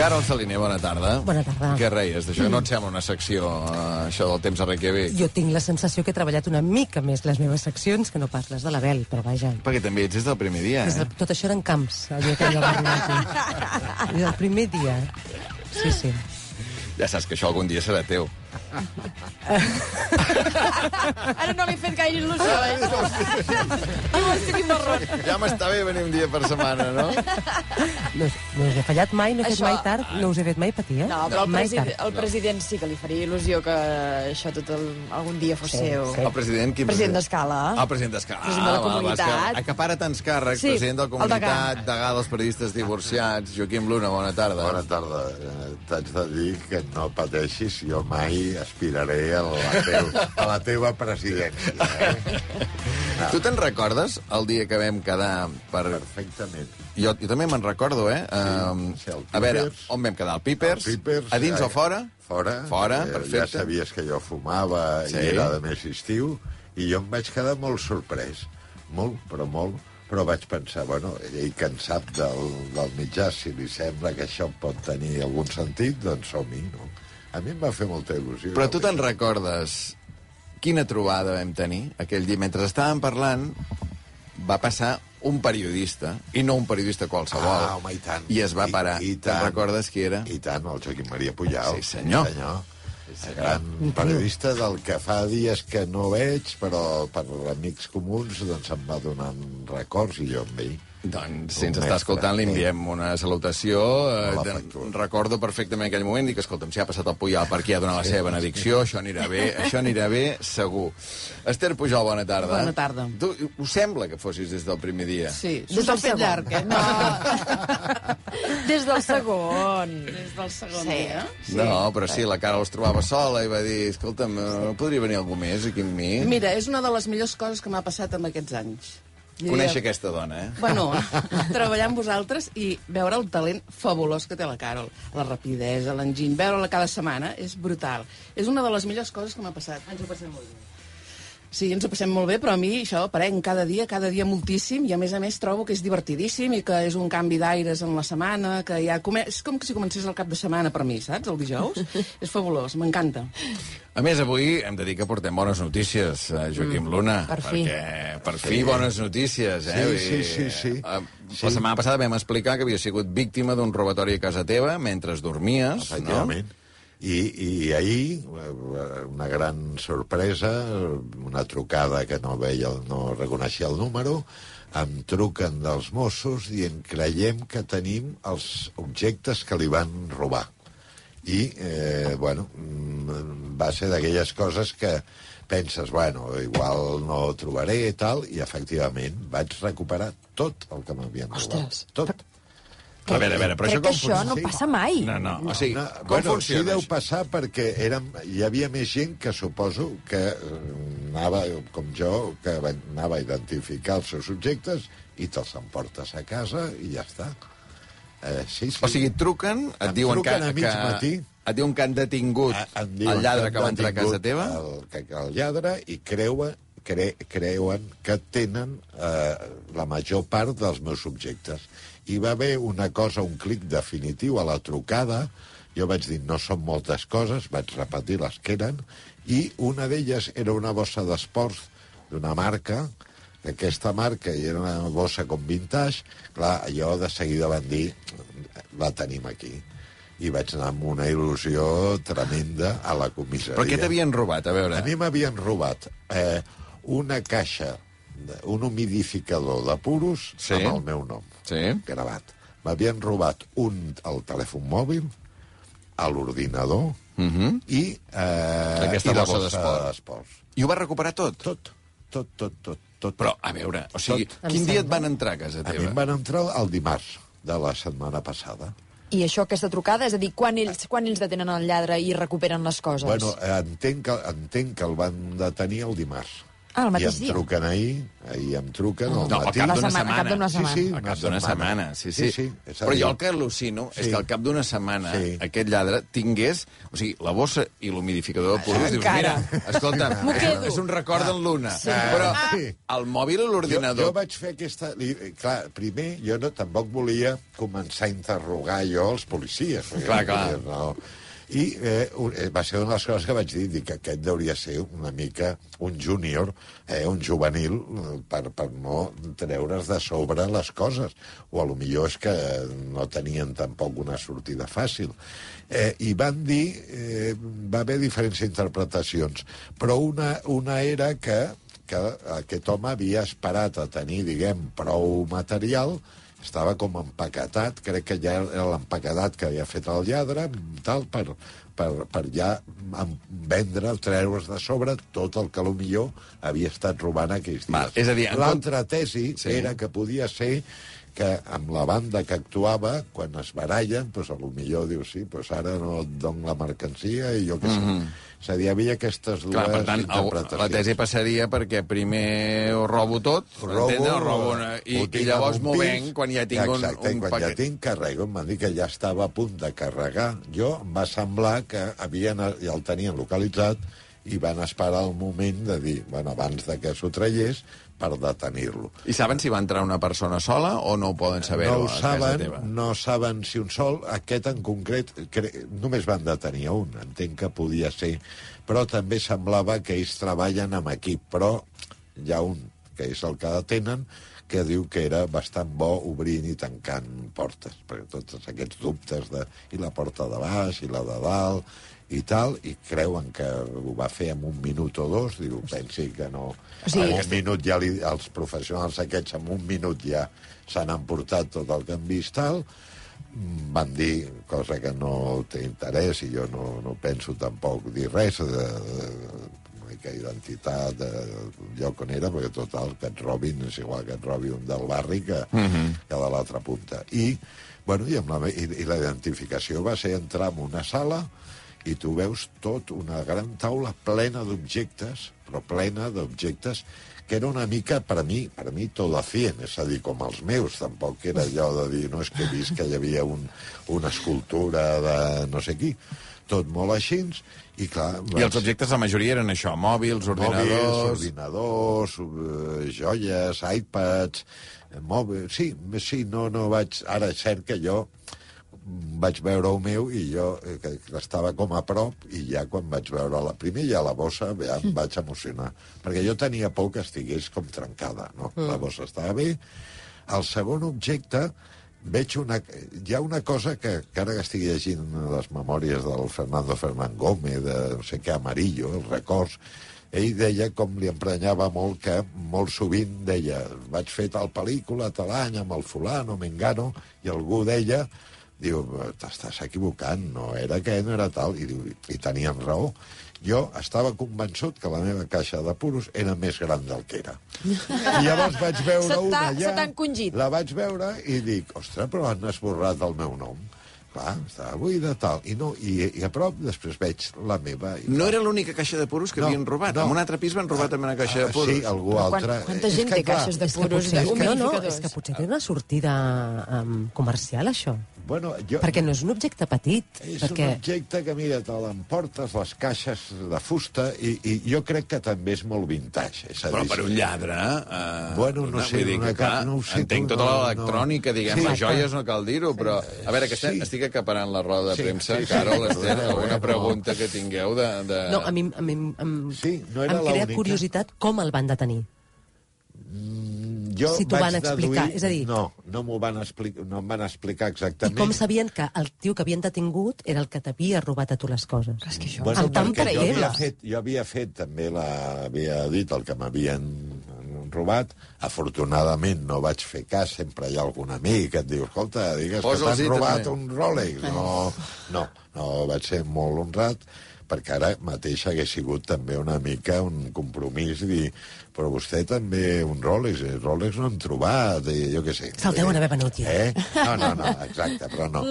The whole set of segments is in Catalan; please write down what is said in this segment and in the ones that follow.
Carol Saliner, bona tarda. Bona tarda. Què reies d'això? No et sembla una secció, eh, això del temps a Reykjavik? Jo tinc la sensació que he treballat una mica més les meves seccions que no pas les de l'Abel, però vaja. Perquè també ets des del primer dia, Des de, eh? tot això eren camps, el dia que jo va arribar aquí. Des del primer dia. Sí, sí. Ja saps que això algun dia serà teu. Ara no li he fet gaire il·lusió, eh? Ja m'està bé venir un dia per setmana, no? No, no us he fallat mai, no he fet Això- mai tard, no us he fet mai patir, eh? No, però el, mai president, el president sí que li faria il·lusió que això tot el, algun dia fos Sí, seu. sí. El president... Quin President d'Escala. Ah, el president d'Escala. President de la Ah, va, va, és comunitat. acapara tants càrrecs, Sí, president de la el comunitat, degà. degà dels periodistes divorciats, Joaquim Luna, bona tarda. Bona tarda. Eh, T'haig de dir que no pateixis, jo mai aspiraré a la, teu, a la teva presidència. Eh? Tu te'n recordes el dia que vam quedar per... Perfectament. Jo, jo també me'n recordo, eh? Um, sí, el a veure, on vam quedar? El Pipers? El Pipers, a dins eh, o fora? Fora. Fora, Eh, perfecte. Ja sabies que jo fumava Sí. i era de més estiu, i jo em vaig quedar molt sorprès. Molt, però molt. Però vaig pensar, bueno, ell que en sap del, del mitjà, si li sembla que això pot tenir algun sentit, doncs som-hi, no? A mi em va fer molta il·lusió. Però tu te'n recordes quina trobada vam tenir aquell dia? Mentre estàvem parlant, va passar un periodista, i no un periodista qualsevol. Ah, home, i tant. I es va I- parar. i Te'n tant. recordes qui era? I tant, el Joaquim Maria Pujal. Sí, senyor. senyor. El gran periodista del que fa dies que no veig, però per amics comuns doncs em va donant records i jo amb ell. Doncs, si ens està escoltant, li sí. enviem una salutació. Eh, recordo perfectament aquell moment, dic, escolta'm, si ha passat el Pujal per aquí a donar la seva benedicció, això anirà bé, això anirà bé, segur. Esther Pujol, bona tarda. Bona tarda. Tu, us sembla que fossis des del primer dia? Sí, Des del fet segon. llarg, eh? No. Des del segon. Des del segon Sí. dia. No, però sí, la Carol es trobava sola i va dir, escolta'm, no podria venir algú més aquí amb mi? Mira, és una de les millors coses que m'ha passat en aquests anys. Conèixer aquesta dona, eh? Bueno, treballar amb vosaltres i veure el talent fabulós que té la Carol. La rapidesa, l'enginy, veure-la cada setmana és brutal. És una de les millors coses que m'ha passat. Ens ho passem molt bé. Sí, ens ho passem molt bé, però a mi això aparenc cada dia, cada dia moltíssim, i a més a més trobo que és divertidíssim i que és un canvi d'aires en la setmana, que ja come... és com si comencés el cap de setmana per mi, saps? El dijous. és fabulós, m'encanta. A més, avui hem de dir que portem bones notícies, eh, Joaquim Luna. per fi. Perquè, per fi, bones notícies, eh? Sí, sí, sí, sí. eh, Sí. La setmana passada vam explicar que havia sigut víctima d'un robatori a casa teva mentre dormies, Efectivament. I, I ahir, eh, una gran sorpresa, una trucada que no veia, no reconeixia el número, em truquen dels Mossos dient creiem que tenim els objectes que li van robar. I, eh, bueno, mm, va ser d'aquelles coses que penses, bueno, igual no ho trobaré i tal, i efectivament vaig recuperar tot el que m'havien robat. Ostres, Tot. A veure, a veure, però Crec això que com això no passa mai. No, no, o sigui, No, com bueno, funciona? sí deu això? passar perquè érem, hi havia més gent que suposo que eh, anava, com jo, que va- anava a identificar els seus objectes i te'ls emportes a casa i ja està. Eh, sí, sí. O sigui, et truquen, et Em diuen truquen que, a mig que, matí. et diuen que han detingut em diuen el lladre han que va entrar a casa teva? El, que, el lladre i creuen, cre, creuen que tenen eh, la major part dels meus subjectes. I va haver una cosa, un clic definitiu a la trucada, jo vaig dir, no són moltes coses, vaig repetir les que eren, i una d'elles era una bossa d'esports d'una marca, que aquesta marca i era una bossa com vintage, clar, jo de seguida van dir, la tenim aquí. I vaig anar amb una il·lusió tremenda a la comissaria. Però què t'havien robat? A veure, A mi m'havien robat eh, una caixa, un humidificador de puros Sí. amb el meu nom Sí. gravat. M'havien robat un, el telèfon mòbil, a l'ordinador Mhm. i, eh, Aquesta i la bossa bossa d'esport. d'esports. I ho va recuperar tot? Tot, tot, tot, tot. tot. Però, a veure, o sigui, Tot. quin Em dia et van entrar a casa A mi teva? em van entrar el dimarts de la setmana passada. I això, aquesta trucada, és a dir, quan ells, quan ells detenen el lladre i recuperen les coses? Bueno, entenc que, entenc que el van detenir el dimarts. Ah, el I mateix em dia. truquen ahir, ahir em truquen al No, al matí. cap La d'una setmana- al cap setmana. d'una Sí, setmana. sí, Al cap d'una setmana, sí, sí. Sí, sí, és Però jo el que al·lucino és Sí. que al cap d'una setmana Sí. aquest lladre tingués... O sigui, la bossa i l'humidificador de purus, dius, mira, escolta, és, és un record en l'una. Sí. Però Sí. el mòbil o Jo, l'ordinador... jo vaig fer aquesta... li- Clar, primer, jo no, tampoc volia començar a interrogar jo els policies. Clar, clar. No. I eh, eh, va ser una de les coses que vaig dir, dic que aquest hauria ser una mica un júnior, eh, un juvenil, eh, per, per no treure's de sobre les coses. O a lo millor és que no tenien tampoc una sortida fàcil. Eh, I van dir, eh, va haver diferents interpretacions, però una, una era que que aquest home havia esperat a tenir, diguem, prou material, estava com empaquetat, crec que ja era l'empaquetat que havia fet el lladre, tal, per, per, per ja vendre, treure's de sobre tot el que millor havia estat robant aquells dies. Val, és a dir, L'altra tesi sí. era que podia ser que amb la banda que actuava, quan es barallen, doncs a lo millor diu, sí, doncs ara no et dono la mercancia i jo què sé. Mm -hmm. És a dir, hi havia aquestes dues Clar, per tant, interpretacions. la tesi passaria perquè primer ho robo tot, robo, entendre? Ho robo una, i, ho i llavors m'ho un venc quan ja tinc un, Exacte, un quan paquet. ja tinc carrego, em van dir que ja estava a punt de carregar. Jo em va semblar que havien, ja el tenien localitzat i van esperar el moment de dir, bueno, abans de que s'ho traiés, per detenir-lo. I saben si va entrar una persona sola o no ho poden saber no ho saben, no saben si un sol, aquest en concret, cre... només van detenir un, entenc que podia ser, però també semblava que ells treballen amb equip, però hi ha un, que és el que detenen, que diu que era bastant bo obrint i tancant portes, perquè tots aquests dubtes de i la porta de baix i la de dalt i tal, i creuen que ho va fer en un minut o dos, diu, pensi que no... O sigui, en un minut ja li, els professionals aquests en un minut ja s'han emportat tot el que han vist tal, van dir, cosa que no té interès i jo no, no penso tampoc dir res de, de, de que identitat de, del lloc on era, perquè total, que et robin és igual que et robi un del barri que, uh -huh. que de l'altra punta. I, bueno, i, amb la, i, i la identificació va ser entrar en una sala i tu veus tot una gran taula plena d'objectes, però plena d'objectes que era una mica, per a mi, per a mi, tot la fien, és a dir, com els meus, tampoc era allò de dir, no, és que he vist que hi havia un, una escultura de no sé qui, tot molt així, i clar... I els objectes, la majoria eren això, mòbils, ordinadors... Mòbils, ordinadors, eh, joies, iPads, eh, mòbils... Sí, sí, no, no vaig... Ara és cert que jo vaig veure el meu i jo eh, que estava com a prop i ja quan vaig veure la primer ja la bossa ja em vaig emocionar. Perquè jo tenia por que estigués com trencada no? la bossa estava bé. El segon objecte veig una... Hi ha una cosa que, que ara que estic llegint les memòries del Fernando Fernán Gómez, de no sé què, Amarillo, els records, ell deia com li emprenyava molt que molt sovint deia vaig fer tal pel·lícula tal any amb el fulano, mengano, i algú deia diu, t'estàs equivocant, no era aquest, no era tal, i, diu, i tenien raó. Jo estava convençut que la meva caixa de puros era més gran del que era. I llavors vaig veure una allà... se t'ha encongit. La vaig veure i dic, ostres, però han esborrat el meu nom. Clar, estava buida, tal. I, no, i, i a prop després veig la meva... I, No clar, era l'única caixa de puros que No, havien robat. no. En un altre pis van robar també una caixa de Ah, puros. Sí, algú Però quan- altre. quanta És gent que, té clar, caixes de És que puros, potser, no, no, humidificadors? és que potser té una sortida um, comercial, això. Bueno, jo, Perquè no és un objecte petit. És perquè... un objecte que, mira, te l'emportes, les caixes de fusta, i, i jo crec que també és molt vintage. És a Però dir, per un lladre... Eh, Bueno, no una- sé, dir una que, clar, cap- no ho sé, entenc tota no, l'electrònica, no. diguem, Sí. les joies no cal dir-ho, però... A veure, que estic, Sí. estic acaparant la roda de Sí, premsa, sí, sí. Carol, Esther, Perdoneu, alguna no. pregunta que tingueu de... de... No, a mi, a mi em, Sí, no era em crea curiositat com el van detenir. Jo Si t'ho van explicar, deduir- és a dir- No, no m'ho van, explicar, no em van explicar I exactament. com sabien que el tio que havien detingut era el que t'havia robat a tu les coses? És que això... Bueno, perquè jo havia, fet, jo havia fet, també la, havia dit el que m'havien robat. Afortunadament no vaig fer cas, sempre hi ha algun amic que et diu, escolta, digues Posa'ls que i t'han robat també." un Rolex. No, no, no, vaig ser molt honrat perquè ara mateix hagués sigut també una mica un compromís dir, però vostè també un Rolex, eh, Rolex no hem trobat, i jo què sé. Se'l deuen haver venut ja. Eh? No, no, no, exacte, però no.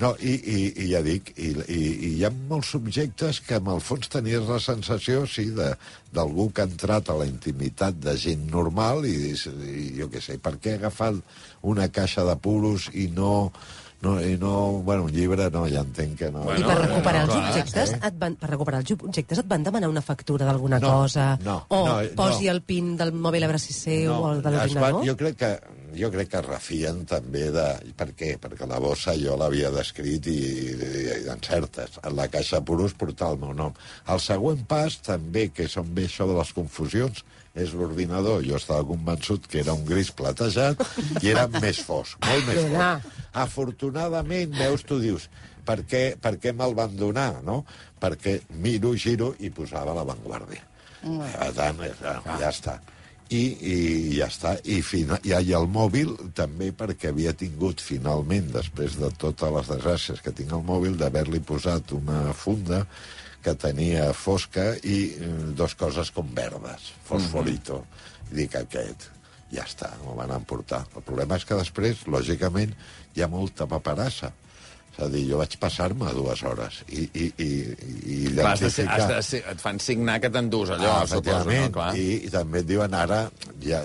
no i, i, I ja dic, i, i, i hi ha molts subjectes que en el fons tenies la sensació, sí, de, d'algú que ha entrat a la intimitat de gent normal i, i jo què sé, per què ha agafat una caixa de puros i no... No, i no, bueno, un llibre no, ja entenc que no. I Bueno, per no, recuperar no, els clar, objectes, eh? et van, per recuperar els objectes et van demanar una factura d'alguna No, cosa? no, o no, posi no. el pin del mòbil a si seu o el de l'ordinador? jo crec que jo crec que es refien també de... Per què? Perquè la bossa jo l'havia descrit i, i, i encertes. En la caixa puros portar el meu nom. El següent pas, també, que són bé això de les confusions, és l'ordinador. Jo estava convençut que era un gris platejat i era més fosc, molt més fosc. Afortunadament, veus, tu dius, per què, per què me'l van donar, no? Perquè miro, giro i posava l'avantguàrdia. Per tant, eh, ja està. I, i ja està. I, fina, I, i el mòbil també perquè havia tingut finalment, després de totes les desgràcies que tinc al mòbil, d'haver-li posat una funda que tenia fosca i eh, dos coses com verdes, fosforito. I dic, aquest, ja està, m'ho van emportar. El problema és que després, lògicament, hi ha molta paperassa. És a dir, jo vaig passar-me dues hores i, i, i, i Clar, has de ser, identificar... has de ser, et fan signar que t'endús allò, Ah, suposo, no? Clar. I, I també et diuen ara, ja,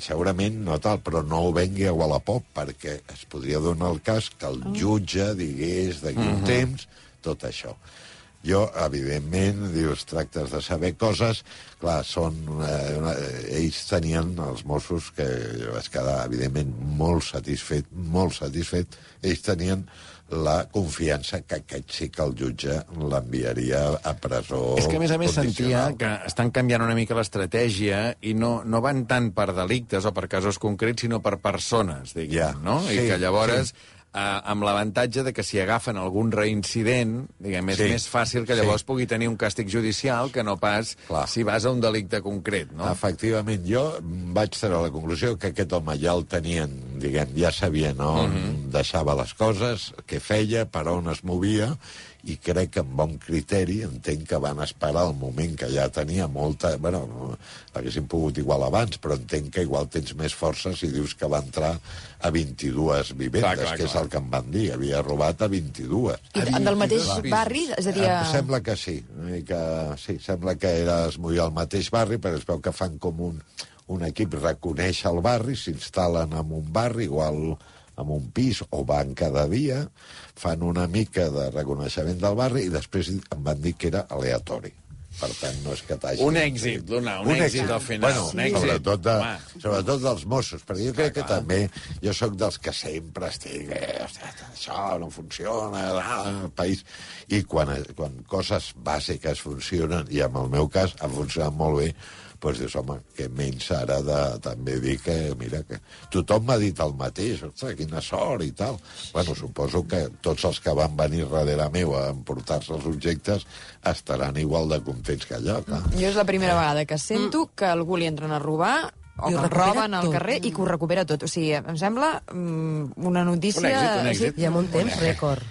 segurament no tal, però no ho vengui a Wallapop, perquè es podria donar el cas que el jutge digués d'aquí un temps tot això. Jo, evidentment, dius, tractes de saber coses, clar, són... Eh, una, ells tenien, els Mossos, que jo vaig quedar, evidentment, molt satisfet, molt satisfet, ells tenien la confiança que aquest sí que el jutge l'enviaria a presó És que, a més a més, sentia que estan canviant una mica l'estratègia i no, no van tant per delictes o per casos concrets, sinó per persones, diguem, Ja, no? I sí, que llavors, sí. Eh, amb l'avantatge de que si agafen algun reincident, diguem, és Sí, més fàcil que sí. llavors pugui tenir un càstig judicial que no pas Clar. si vas a un delicte concret, no? Efectivament, jo vaig treure la conclusió que aquest home ja el tenien, diguem, ja sabien on deixava les coses, què feia, per on es movia, i crec que amb bon criteri entenc que van esperar el moment que ja tenia molta... Bueno, no, l'haguessin pogut igual abans, però entenc que igual tens més força si dius que va entrar a 22 vivendes, Clar, clar, que és clar. el que em van dir. Havia robat a 22. I del mateix barri? És a dir, Em a... sembla que sí. I que, sí, sembla que era es movia al mateix barri, però es veu que fan com un, un equip reconeix el barri, s'instal·len en un barri, igual en un pis, o van cada dia, fan una mica de reconeixement del barri i després em van dir que era aleatori. Per tant, no és que t'hagi... Un èxit, Luna, un èxit al final, Bueno, un èxit. sobretot, de, Home. sobretot dels Mossos, perquè jo crec que clar. també jo sóc dels que sempre estic eh, això no funciona ah, el país i quan, quan coses bàsiques funcionen i en el meu cas han funcionat molt bé doncs dius, home, que menys ara de també dir que, mira, que tothom m'ha dit el mateix, ostres, quina sort i tal. Bueno, suposo que tots els que van venir darrere meu a emportar-se els objectes estaran igual de contents que allò, clar. Jo és la primera vegada que sento que algú li entren a robar o I que el roben al tot. carrer i que ho recupera tot. O sigui, em sembla mm, una notícia... Un èxit, un èxit. I amb un temps rècord.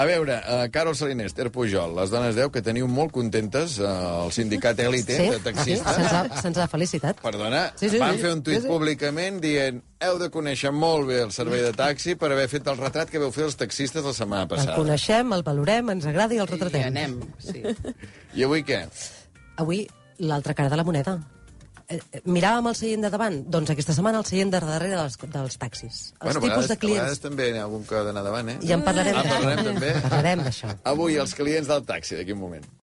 A veure, uh, Carol Saliner, Esther Pujol, les dones 10 que teniu molt contentes, uh, el sindicat Elite Sí, de sí, taxistes. se'ns ha, se'ns ha felicitat. Perdona, Sí, sí, van sí. fer un tuit Sí, sí. públicament dient heu de conèixer molt bé el servei de taxi per haver fet el retrat que veu fer els taxistes la setmana El passada. coneixem, el valorem, ens agrada i el I retratem. anem, sí. I avui què? Avui, l'altra cara de la moneda. Eh, Miràvem el seient de davant? Doncs aquesta setmana el seient de darrere dels, dels taxis. Els bueno, tipus vegades, de a vegades clients... també n'hi ha algun que ha d'anar davant, eh? Ja en parlarem Ah, parlarem també? Parlarem d'això. Avui els clients del taxi, d'aquí un moment.